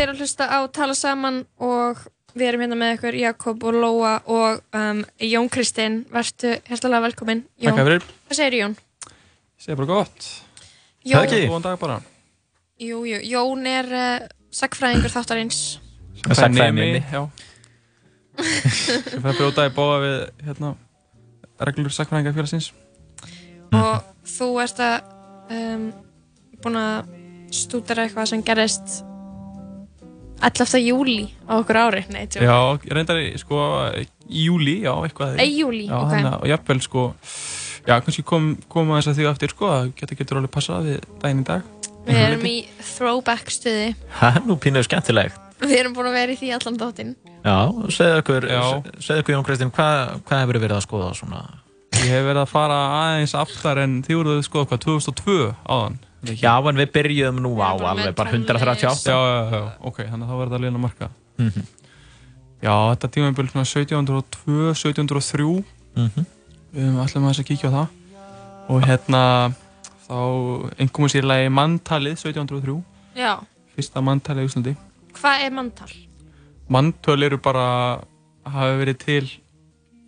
Þið eru að hlusta á Tala Saman og við erum hérna með ykkur Jakob og Lóa og um, Jón Kristinn. Vertu hérstalega velkominn. Jón. Hvað segir Jón? Ég segir bara gott. Jón. Góðan dag bara. Jú, jú. Jón er uh, sagfræðingur þáttarins. Sagfræði minni. Já. Að brjóta í bóða við hérna, reglur sagfræðingar félagsins. Og þú ert að um, búin að stúdera eitthvað sem gerist 11. júli á okkur ári, nei. Já, reyndar sko í júli, já, eitthvað. Í júli, já, ok. Hana, og jafnvel sko, já, kannski kom, koma þess að því aftur sko, að geta getur alveg passað við daginn í dag. Við erum í throwback stuði. Það er nú pínuð skemmtilegt. Við erum búin að vera í því allan dóttinn. Já, segðu okkur, segðu okkur Jón Kristinn, hvað, hvað hefur verið að skoða svona? Ég hef verið að fara aðeins aftar en þið voruð að skoða hvað, 2002 áðan? Já, en við byrjuðum nú á alveg bara 138. Já, já, já, ok, þannig að þá verður það lína marka. Mm -hmm. Já, þetta tímafél svona 1702, 1703, mm -hmm. við höfum allir með þess að kíkja á það. Og hérna, þá einhverjum sér lagi manntalið 1703. Já. Fyrsta manntalið í Íslandi. Hvað er manntal? Manntöl eru bara, hafa verið til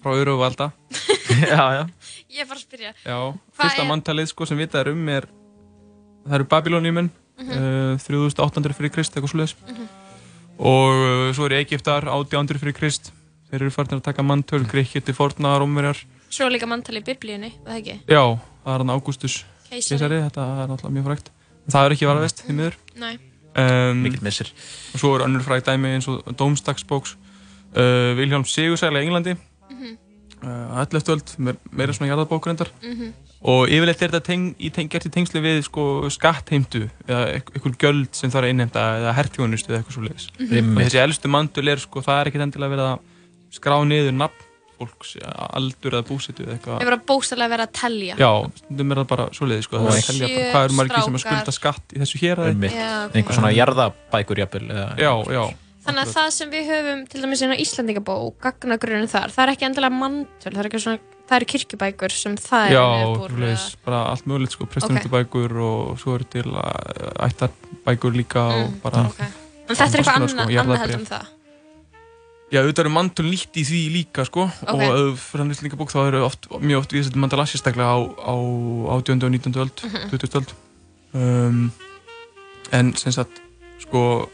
frá öru og valda. já, já. Ég er bara að spyrja. Já, Hvað fyrsta er- manntalið sko sem vitað er um er, það eru Babylóníumenn, Mhm. uh, 3800 fyrir Krist, eitthvað svoleiðis. Mhm. Og uh, svo eru Egiptar, 800 fyrir Krist. Þeir eru farin að taka manntöl, Grekki til forna, Rómverjar. Svo líka manntal í biblíunni, það ekki? Já, það er hann Ágústus Keisari. þetta er náttúrulega mjög frægt. En það er ekki varðvist, því miður. Nei. Um, Mikill missir. Og svo eru önnur frægt dæmi eins og Dómstagsbóks, uh, Vilhjálm Sigursæla í Englandi, Mhm. uh, 11. öld, meir, meira svona jarðabókurendar. Mhm. Og yfirleitt er þetta teng, í teng, gert í tengslu við sko, skattheimtu eða einhver göld sem þarf að innheimta eða hertjónustu eða eitthvað svo leiðis. Mhm. Og þessi elstu mandul er, sko, það er ekkert endilega verið að skrá niður nafn fólks, aldur eða búsitu eða eitthvað. Ég var að bóstalega vera að telja. Já, stundum er það bara svo leiðis, sko. Það er að telja bara hvað eru margir sem að skulda skatt í þessu hér. Já, ok. Einhver svona jarðabækur jafnvel. eða- Já, já. Þannig að það sem við höfum til dæmis inn á Íslandingabók, gagnagrunin þar, það er ekki endilega manntöl, það er svona, það eru kirkjubækur sem það er Já, með búr. svo leiðis, bara allt mögulegt, sko, Ok. prestunutubækur og svo eru til uh, ættarbækur líka og Mm, bara... ok. En þetta er eitthvað konar, annað, sko, annað heldur en það. Já, auðvitað eru mantul nýtt í því líka, sko, Ok. og fyrir hann íslendinga bók þá eru oft, mjög oft við þetta mandala sérstaklega á, á 18. og 19. öld, Mhm. 20. öld. Um, en sem sagt, sko,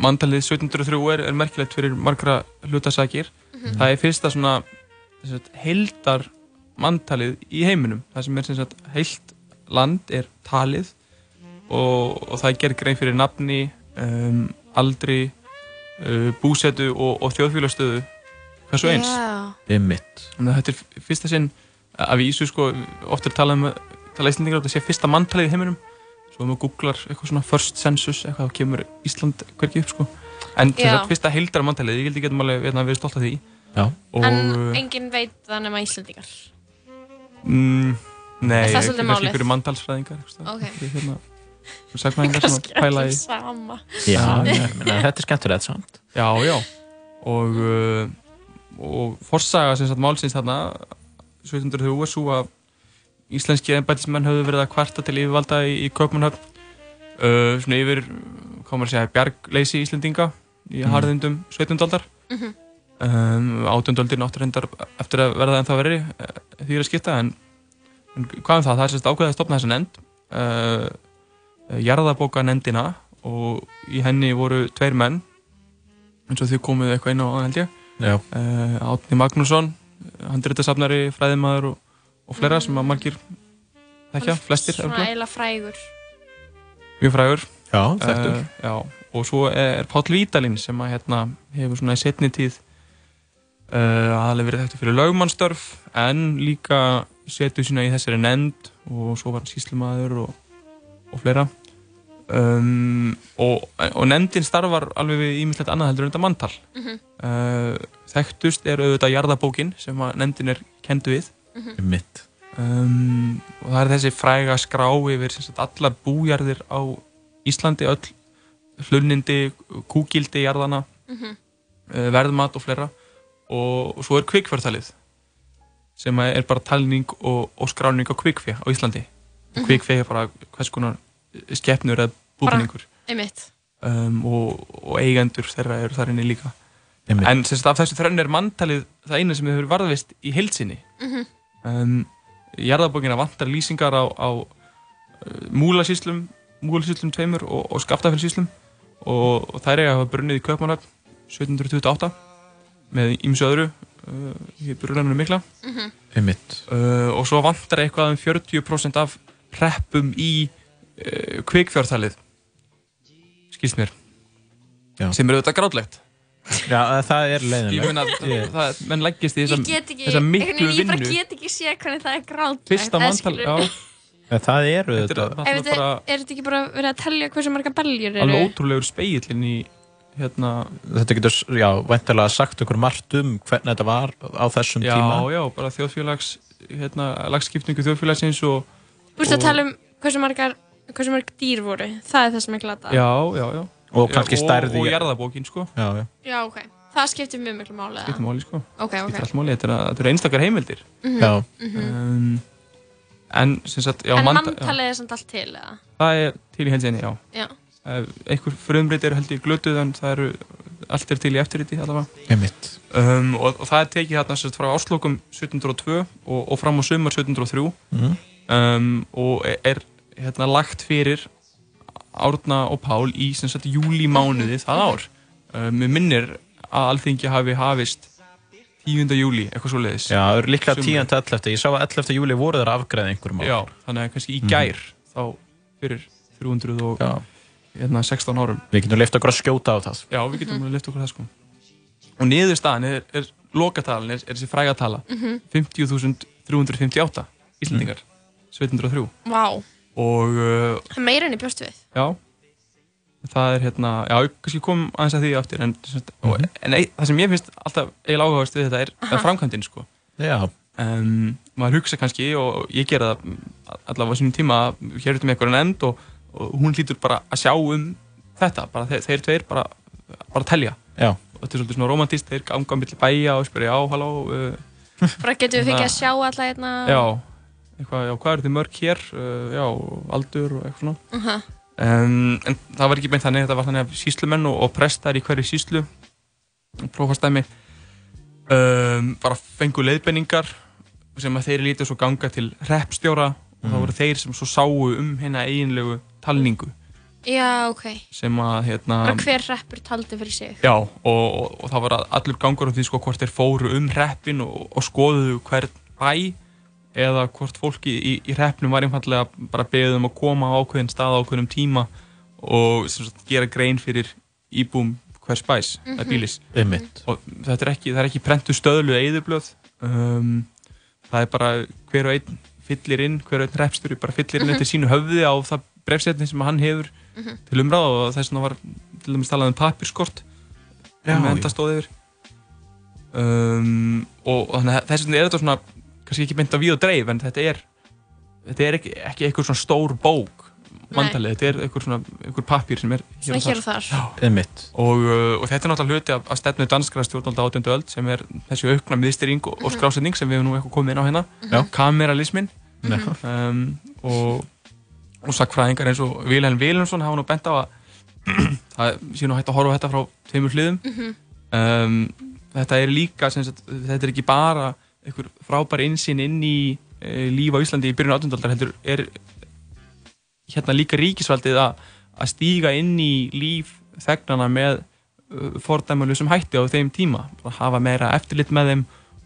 mandalið 1703 er, er merkilegt fyrir margra hlutasakir. Mhm. Það er fyrsta svona, sem sagt, heildar manntalið í heiminum. Það sem er sem sagt, heilt land er talið og, og það er gerð grein fyrir nafni, um, aldri, uh, búsetu og, og þjóðfélagstöðu hversu eins. Já. Einmitt. Þannig að þetta er fyrsta sinn að vísu sko, oft er talað um tala íslendingar að þetta sé fyrsta manntalið í heiminum svo maður googlar eitthvað svona first census eitthvað þá kemur Ísland hvergi upp sko en Já. sagt fyrsta heildara manntalið ég held ég getum alveg hérna, verið stolt af því Já. og En enginn veit það nema Íslandingar. mm, nei, Er það ekki svolítið kannski málið? einhverju manntalsfræðingar eitthvað staðar. Ok. Einhverjir, hérna, sagfræðingar sem að pæla í. Já, ég meina, þetta er skemmtilegt samt. Já, já. Og, uh, og forsaga sem sagt málsins þarna 1703 er svo að íslenski embætismenn höfðu verið að kvarta til yfirvalda í, í Kaupmannhöfn uh, svona yfir, hvað maður að segja, bjargleysi Íslendinga í Mm. harðindum 17. aldar Mhm. um, 18. aldin áttur reyndar eftir að verða ennþá verri uh, því er að skipta en, en hvað um það, það er sérst ákveðið að stopna þessa nefnd uh, jarðabóka nefndina og í henni voru tveir menn eins og þau komuðu eitthvað inn á held ég Já. uh, Átni Magnússon handritasafnari, fræðimaður og, og fleira sem að margir þekkja, flestir Svona eiginlega frægur. mjög frægur Já, þekktur. Eh, já, og svo er Páll Vítalín sem að hérna hefur svona í setni tíð uh, aðalega verið þekktur fyrir lögmannstörf en líka setu sína í þessari nefnd og svo var hann síslumadur og, og fleira um, og, og nefndin starfar alveg við ímyndilegt annað heldur en þetta manntal Mhm. uh, þekktust er auðvitað jarðabókin sem að nefndin er kendu við Mitt. um, og það er þessi fræga skrá yfir sem sagt, allar bújarðir á Íslandi, öll hlunnindi, kúgildi jarðana, Mhm. uh, verðmat og fleira og, og svo er kvikfjörtalið sem er bara talning og, og skráning á kvikfjö á Íslandi og Mhm. kvikfjö er bara hvers konar skeppnur eða búningur um, og, og eigendur þeirra eru þar inni líka Einmitt. en sem sagt af þessu þrönn er manntalið það eina sem hefur varðvist í heilsinni mm -hmm. Um, Jarðabókina vantar lýsingar á, á uh, múlasíslum múlasíslum tveimur og, og skaftafellsíslum og, og þær er að hafa brunnið í Köpmannhöfn 1728 með ímsu öðru uh, í brunanum mikla mm -hmm. uh, og svo vantar eitthvað um 40% af preppum í uh, kvikfjártalið skýrst mér Já. sem eru auðvitað gráðlegt Já, það er leiðinlegt. Menn leggist í þessa miklu vinnu ég bara get ekki sé hvernig það er gráðlegt fyrsta manntal, já. Það eru þetta Er þetta ekki bara verið að tellja hversu marga beljur eru? Alveg ótrúlegur speillin í hérna Þetta getur, já, veintilega sagt okkur margt um hvernig þetta var á þessum já, tíma. Já, já, bara þjóðfélags hérna, lagskipningu þjóðfélagsins og Þú veist að tala um hversu margar hversu marg dýr voru, það er það sem ég glata Já, já, já Og kannski stærði Og, og jarðabókin, sko. Já, já. Já, ok, það skiptir mjög miklu máli Skiptir máli, sko. Ok, ok. Skiptir allt máli, þetta eru einstakar heimildir. Mm -hmm. Já. mm -hmm. um, En, sem sagt, já En manntalið er samt allt til, eða? Það er til í helsinni, já. Já. Einhver frumreit eru held í glötuð en það eru allt er til í eftirriti um, og, og það er tekið hérna sérst frá áslokum 1702 og, og fram á sumar 1703 mm. um, og er hérna lagt fyrir Árna og Pál í sagt, júli mánuði það ár um, við minnir að alþingi hafi hafist 10. júli, eitthvað svo leiðis Já, það eru líklega 10. til 11. Ég sá að 11. júli voru þar afgræð einhverjum ár Já, þannig að kannski í mhm. gær mm. þá fyrir 300 og hérna 16 árum. Við getum lift okkur að skjóta á það. Já, við getum mm -hmm. lift okkur að það sko. Og niðurstaðan er, er lokatalin, er, er þessi frægatala, mm -hmm. 50.358 Íslandingar, mm. 1703. Vá. Og... Uh, Meira enn í björstu við. Já. Það er hérna, já, ég kannski kom aðeins að því aftur, en, -hmm. en það sem ég finnst alltaf eiginlega áhugast við þetta er, er framkvæmdinn sko. Já. Um, maður hugsa kannski, og ég gera það allavega á sínum tíma, hér út um einhverja nefnd og og hún hlýtur bara að sjá um þetta, bara þeir, þeir tveir bara, bara telja já. og þetta er svolítið svona romantíst, þeir ganga millir bæja og spyrja já, halló uh, bara getur við fikk að sjá alltaf hérna já, eitthvað, já, hvað eru þið mörg hér uh, já, aldur og eitthvað svona uh -huh. um, en það var ekki beint þannig þetta var þannig að síslumenn og, og prestar í hverju síslu prófastæmi um, bara fengu leiðbenningar sem að þeir lítið svo ganga til reppstjóra og það mm. voru þeir sem svo sáu um hérna eiginlegu talningu Já, ok. Sem að, hérna... Bara hver reppur taldi fyrir sig. Já, og, og, og það var allur gangur um því sko hvort þeir fóru um reppin og, og skoðuðu hvern bæ eða hvort fólki í, í reppnum var einfallega bara beðið um að koma á ákveðin stað á ákveðinum tíma og sagt, gera grein fyrir íbúm hvers bæs, mm -hmm. eða bílis. Einmitt. Og þetta er ekki, það er ekki prentu stöðlu eða eðurblöð. Um, það er bara hver og einn fyllir inn, hver og einn reppstur bara fyllir inn mm -hmm. eftir sínu höfði á það brefsetni sem hann hefur mm -hmm. til umræð og þess vegna var til dæmis talað um papirskort með endastóðir um, og, og þannig að þess vegna er þetta svona kannski ekki beint að við og dreif en þetta er þetta er ekki, ekki eitthvað svona stór bók mantalið, þetta er eitthvað svona eitthvað papir sem er hér og þar, þar. Og, uh, og þetta er náttúrulega hluti af, af stefnu danskara stjórnálda átjöndu öll sem er þessi aukna miðstyrring og, og mhm. skrásetning sem við hefum nú eitthvað komið inn á hérna. Mm -hmm. kameralismin um, og og sakfræðingar eins og Vilhelm Vilhelmsson hafa nú bent á að það sé nú hægt að horfa þetta frá tveimur hliðum. Mm -hmm. um, þetta er líka sagt, þetta er ekki bara einhver frábær insýn inn í e, líf á Íslandi í byrjun átundaldar heldur er hérna líka ríkisvaldið að, að stíga inn í líf þegnana með uh, fordæmanu sem hætti á þeim tíma. Að hafa meira eftirlit með þeim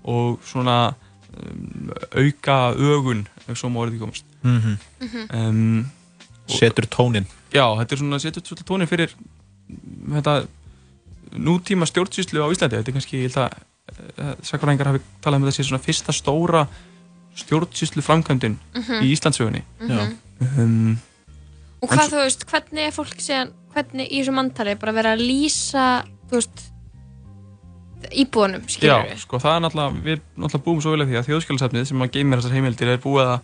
og svona um, auka ögun ef svo má orðið komast. Mm -hmm. um, setur tónin já, þetta er svona setur tónin fyrir þetta nútíma stjórnsýslu á Íslandi. Þetta er kannski, ég held að sakvaræðingar hafi talað um þetta sé svona fyrsta stóra stjórnsýslu framkvæmdinn mm -hmm. í Íslandsögunni -hmm. um, og hvað þú veist, hvernig er fólk séðan, hvernig í þessu mantari bara vera að lýsa þú veist íbúanum, skilur við? Já, sko, það er náttúrulega, við náttúrulega búum svo vel af því að þjóðskjálasafnið sem að geymir þessar heimildir er búið að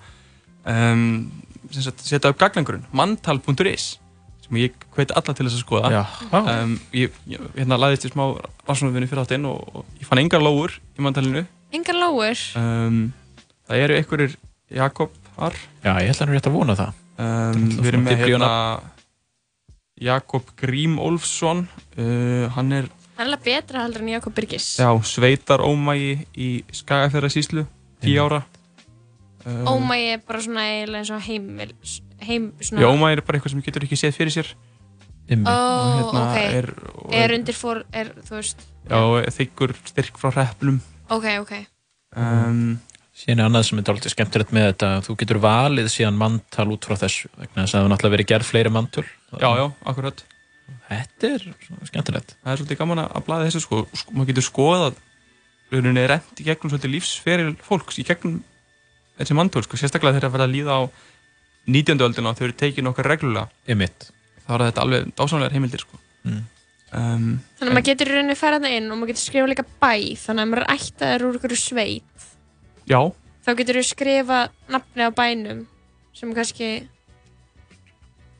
um, setja upp gagnangurinn, manntal.is sem ég hveit alla til þess að skoða. Um, ég, ég hérna laðist í smá rannsóknarvinni fyrir áttinn og, og ég fann engar lóur í manntalinu engar lóur? Um, það eru einhverjir Jakob har. Já ég held að hann er rétt að vona það. Við erum með hérna Jakob Grímolfsson uh, hann er Það er alveg betra heldur en Jakob Birgis. Já, sveitar ómægi í Skagafjörðarsíslu 10 ára um, Ómægi er bara svona eiginlega eins og heimil heim, svona... Já, ómægi er bara eitthvað sem getur ekki séð fyrir sér. Ó, oh, hérna, ok. er, er, er undir fór, er, þú veist Já, þykkur styrk frá hreppnum. Ok, ok. Um, Síðan er annað sem er doldið skemmtilegt með þetta. Þú getur valið síðan manntal út frá þessu vegna þess að það hefur náttúrulega verið gerð fleiri manntöl Já, já, akkurat. Þetta er skemmtilegt. Það er svolítið gaman að blæða þessu sko, sko maður getur skoðað rauninni er reynd í gegnum svolítið lífsferil fólks í gegnum þessi manntöl sko, sérstaklega þegar það verða að líða á 19. öldina og þau eru tekið nokkar reglulega þá er þetta alveg dásamlegar heimildir sko mm. um, Þannig að maður getur rauninni ferðað inn og maður getur skrifað líka bæ þannig að maður er ættaður úr einhverju sveit Já. Þá getur þú skrifa nafni á bænum sem kannski,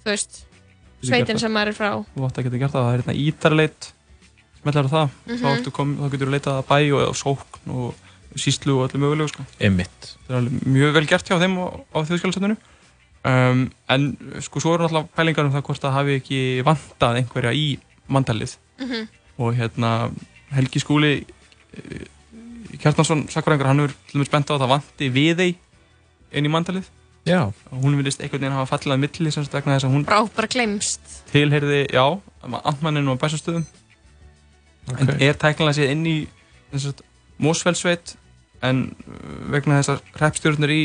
þú veist, sveitin sem maður er frá. Þú ætti að geta gert það. Það er hérna ítarleit, smellar það. Mm -hmm. Þá, þá getur þú leitað að bæ og, og sókn og síslu og öllu mögulegu. Sko. Emmitt. Það er mjög vel gert hjá þeim á, á þjóðskjálastöndinu. Um, en sko svo eru náttúrulega pælingar um það hvort það hafi ekki vantað einhverja í mandalið. Mm -hmm. Og hérna Helgi Skúli Kjartansson, sakvarengar, hann er til dæmis bent á að það vanti við þeim inn í mandalið. Já. Hún vilist einhvern veginn hafa fallið að milli sem stakna þess að hún... Brá, bara glemst. Tilherði, já, andmanninu og bæsastöðum. Okay. En er tæknilega séð inn í Mósfellsveit en uh, vegna þessar hreppstjórnir í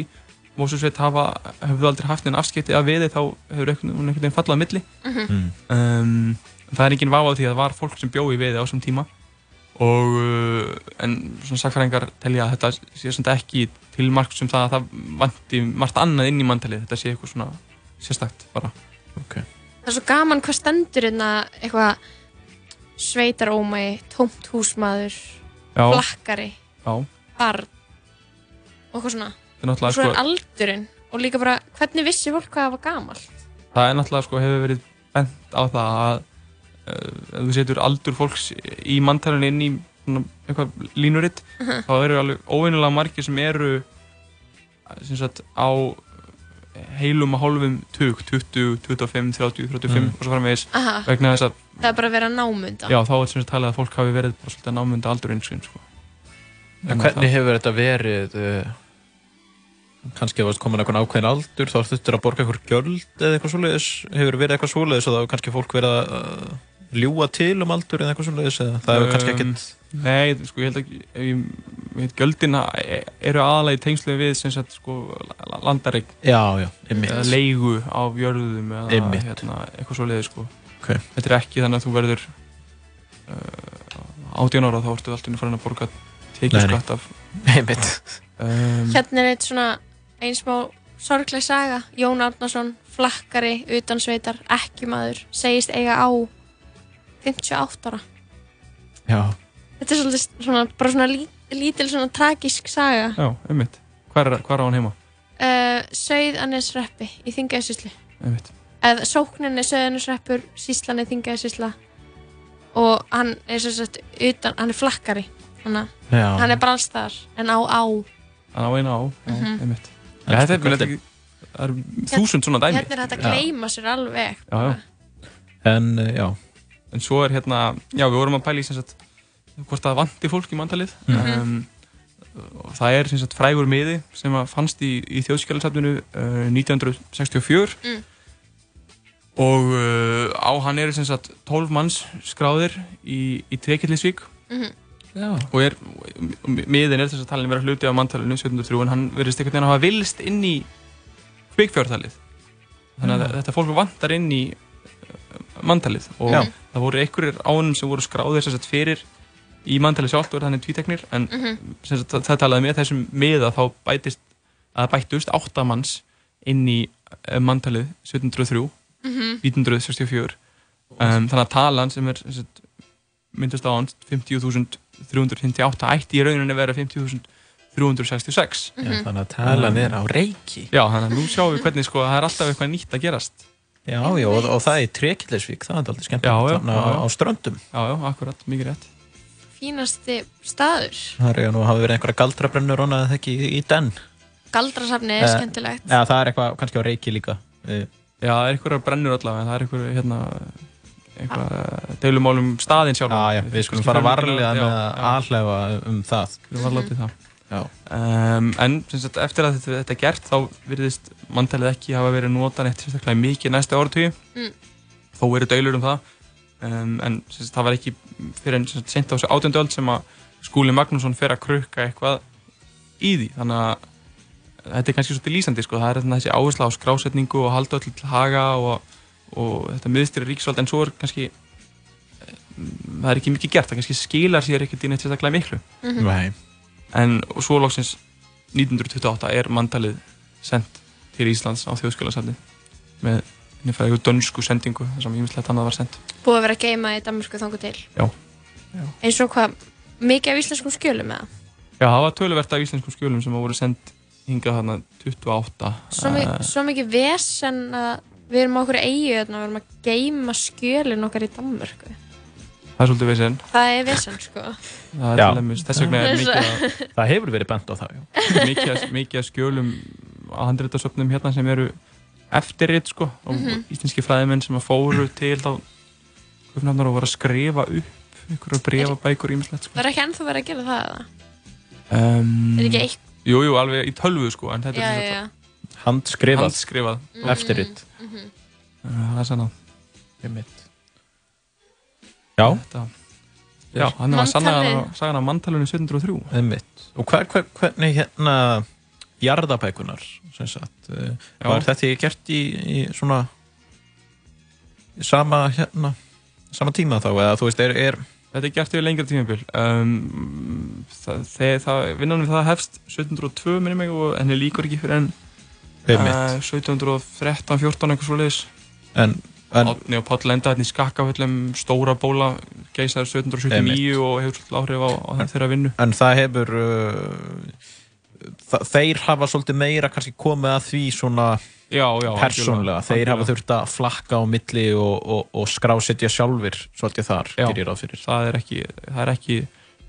Mósfellsveit hafa, hefur aldrei haft einn afskipti af við þeim þá hefur hún einhvern veginn fallið að milli. Mhm. Mm -hmm. um, það er enginn váð á því að það var fólk sem bjóði við þeim á þessum tíma og uh, en svona sakfræðingar telja að þetta sé svona ekki til margt sem það að það vanti margt annað inn í manntalið, þetta sé eitthvað svona sérstakt bara. Okay. Það er svo gaman hvað stendur hérna eitthvað sveitarómægi, tómt húsmaður, Já. flakkari, Já. Barn og eitthvað svona. Og svo er sko, aldurinn og líka bara hvernig vissi fólk hvað það var gamalt? Það er náttúrulega sko hefur verið bent á það að ef þú setur aldur fólks í manntalinn inn í eitthvað línuritt uh -huh. þá eru alveg óvinnilega margir sem eru sem sagt, á heilum og hálfum tug 20, 25, 30, 35 mm. og svo framvegis vegna þess að það er bara að vera námunda já þá er sem sagt talað að fólk hafi verið bara svolítið námunda aldur einskinn sko. hvernig hefur þetta verið uh, kannski að það komin eitthvað ákveðin aldur þá þurftur að borga eitthvað gjöld eða eitthvað svoleiðis? Hefur verið eitthvað svoleiðis og þá kannski fólk verið að uh, ljúa til um aldur eða eitthvað svoleiðis eða það hefur kannski ekkert Nei, sko ég held ekki göldina eru aðalega í tengslu við sem sagt sko ymmit Leigu á jörðum eða hérna, eitthvað svoleiðis sko. Okay. Þetta er ekki þannig að þú verður uh, 18 ára þá ertu alltaf farin að borga tekjaskatt af um, Hérna er eitt svona einn smá sorgleg saga. Jón Árnason, flakkari, utansveitar, ekkjumadur segist eiga á 58 ára. Já. Þetta er svolítið svona, bara svona lí, lítil svona tragísk saga. Já, einmitt. Hvar er, hvar á hann heima? Uh, Söiðanesreppi í Þingæðisíslu Einmitt. Eða sókninni Söiðanesreppur, Síslan er Þingæðisísla og hann er svo sett utan, hann er flakkari hann, hann er bara alls þar en á á Hann á eina á, já, mm -hmm. einmitt Ja, þetta er vel ekki, það er þúsund svona dæmi. Hérna er þetta að gleima sér alveg. Já, já. En, eh, já. En svo er hérna, já, við vorum að pæla í sem sagt, hvort það vanti fólk í manntalið. Mm -hmm. um, það er sem sagt frægur miði sem fannst í, í þjóðskjálasafninu uh, 1964 mm. og uh, á hann eru sem sagt 12 manns skráðir í, í Trekillisvík. -hmm. Já. og er, miðin er þess að talin vera hluti á manntalinu 1703 en hann verðist einhvern veginn að hafa vilst inn í byggfjártalið þannig að þetta fólk vantar inn í uh, manntalið og Já. það voru einhverjir ánum sem voru skráðir sem sagt fyrir í manntalið sjálft og þannig tvíteknir en mm -hmm. sagt það talaði með þessum miða þá bætist að bættust áttamanns inn í manntalið 1703 mm -hmm. 1964 um, þannig að talan sem er sem sagt, myndast á hans 50.000 358 ætti í rauninni að vera 50.366 mm -hmm. Þannig að talan er á reiki. Já, þannig að nú sjáum við hvernig sko, það er alltaf eitthvað nýtt að gerast. Já, já, og, og það er Trekillisvík, það er alltaf skemmtilegt þannig á, á ströndum. Já, já, akkurat, mikið rétt. Fínasti staður. Það er nú, hafa verið einhverja galdrabrennur og það ekki í, í den? Galdrasafni er eh, skemmtilegt. Já, það er eitthvað kannski á reiki líka. Eh, Já, það er einhverja brennur allavega, það er einhverja, hérna, einhverja deilumálum staðinn sjálf. Já, já, við skulum fara varlega með að aðhlefa um það. Skulum varlega til það. Um, en sagt, eftir að þetta, þetta er gert, þá virðist manntalið ekki hafa verið notan eitt sérstaklega mikið næsta áratöyu. Mm. Þó eru deilur um það. Um, en sagt, það var ekki fyrir enn sent á þessu átjöndu öll sem að skúli Magnússon fer að krukka eitthvað í því. Þannig að þetta er kannski svolítið lýsandi sko, það er þessi áhersla á skrásetningu og halda öll til haga og, og þetta miðstyrir ríkisvald en svo er kannski það er ekki mikið gert, það kannski skilar sér ekkert í neitt sérstaklega miklu. Mm -hmm. en svo lóksins 1928 er mandalið sendt til Íslands á þjóðskjólasafni með einhverja dönsku sendingu þar sem ímislegt annað var sendt Búið að vera að geima í Danmarku þángu til. Já, Já. eins og hvað, mikið af íslenskum skjölum eða? Já, það var töluvert af íslenskum skjölum sem voru sendt hingað þarna 28 Svo, mi uh, svo mikið vesen að við erum á okkur eigu við erum að geima skjölinn okkar í Danmörku Það er svolítið vesen Það er vesen sko Það er þess vegna er mikið að Það hefur verið bent á það mikið, mikið að skjölum að handréttasöfnum hérna sem eru eftirrit sko og mm -hmm. íslenski fræðimenn sem að fóru til þá og voru að skrifa upp einhverju breyfabækur ímislegt sko. Það er ekki ennþá verið að gera það eða? Um, er ekki eitt Jú, jú, alveg í tölvu sko, en þetta já, er já. handskrifað, handskrifað. Mm -hmm. eftirritt. Það er sann Ég mitt. Já. Þetta, já, hann var sagan af manntalunni 1703. Það er mitt. Og hver, hver, hvernig hérna jarðabækunar, sem sagt, uh, var þetta gert í, í svona í sama hérna, sama tíma þá, eða þú veist, er, er Þetta er gert yfir lengra tímabil. Um, Vinnan við það hefst 1702 minnum mig og henni líkur ekki fyrir enn uh, 1713-14 eitthvað svo leiðis. En, en Átni og Páll enda hérna í skakkaföllum stóra bóla geysaður 1779 og hefur svolítið áhrif á, á þeirra vinnu. En það hefur, uh, það, þeir hafa svolítið meira kannski komið að því svona já, já, persónlega, þeir hafa þurft að flakka á milli og, og, og skrásetja sjálfur svolítið þar, gerir ég ráð fyrir. það er ekki, það er ekki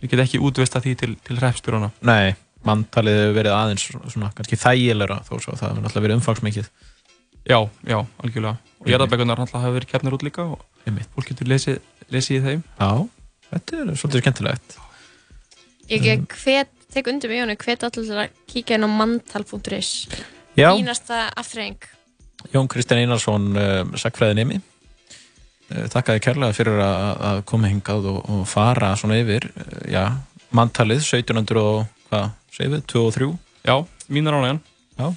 við getum ekki útvista því til, til repsbyrjuna Nei, manntalið hefur verið aðeins svona kannski þægilegra þó svo. Það hefur náttúrulega verið umfangsmikið Já, já, algjörlega og jæðarbækunar náttúrulega hafa verið kefnir út líka og fólk getur lesið, lesið í þeim Já, þetta er svolítið skemmtilegt Ég um, hvet, tek undir mig hvet allir að kíka inn á manntal.is Fínasta aftreng. Jón Kristinn Einarsson, uh, sagfræðinemi. Uh, takkaði kærlega fyrir að koma hingað og, og fara svona yfir, uh, já, manntalið 1700 og hvað, segið við, 2 og 3? Já, mínar ánægjan.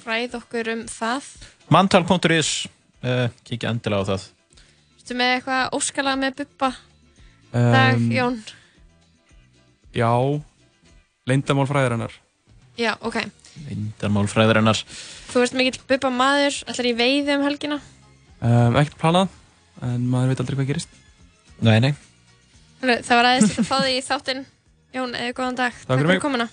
Fræð okkur um það. Manntal.is, kíkja endilega á það. Þú með eitthvað óskalag með buppa um, dag, Jón? Já, leindamál fræðarinnar. Já, ok. Leindamál fræðarinnar. Þú ert mikill buppa maður, ætlar ég veiði um helgina? Um, ekkert planað, en maður veit aldrei hvað gerist. Nei, nei. Það var aðeins að fá þig í þáttinn. Jón, eða góðan dag. Takk fyrir komuna.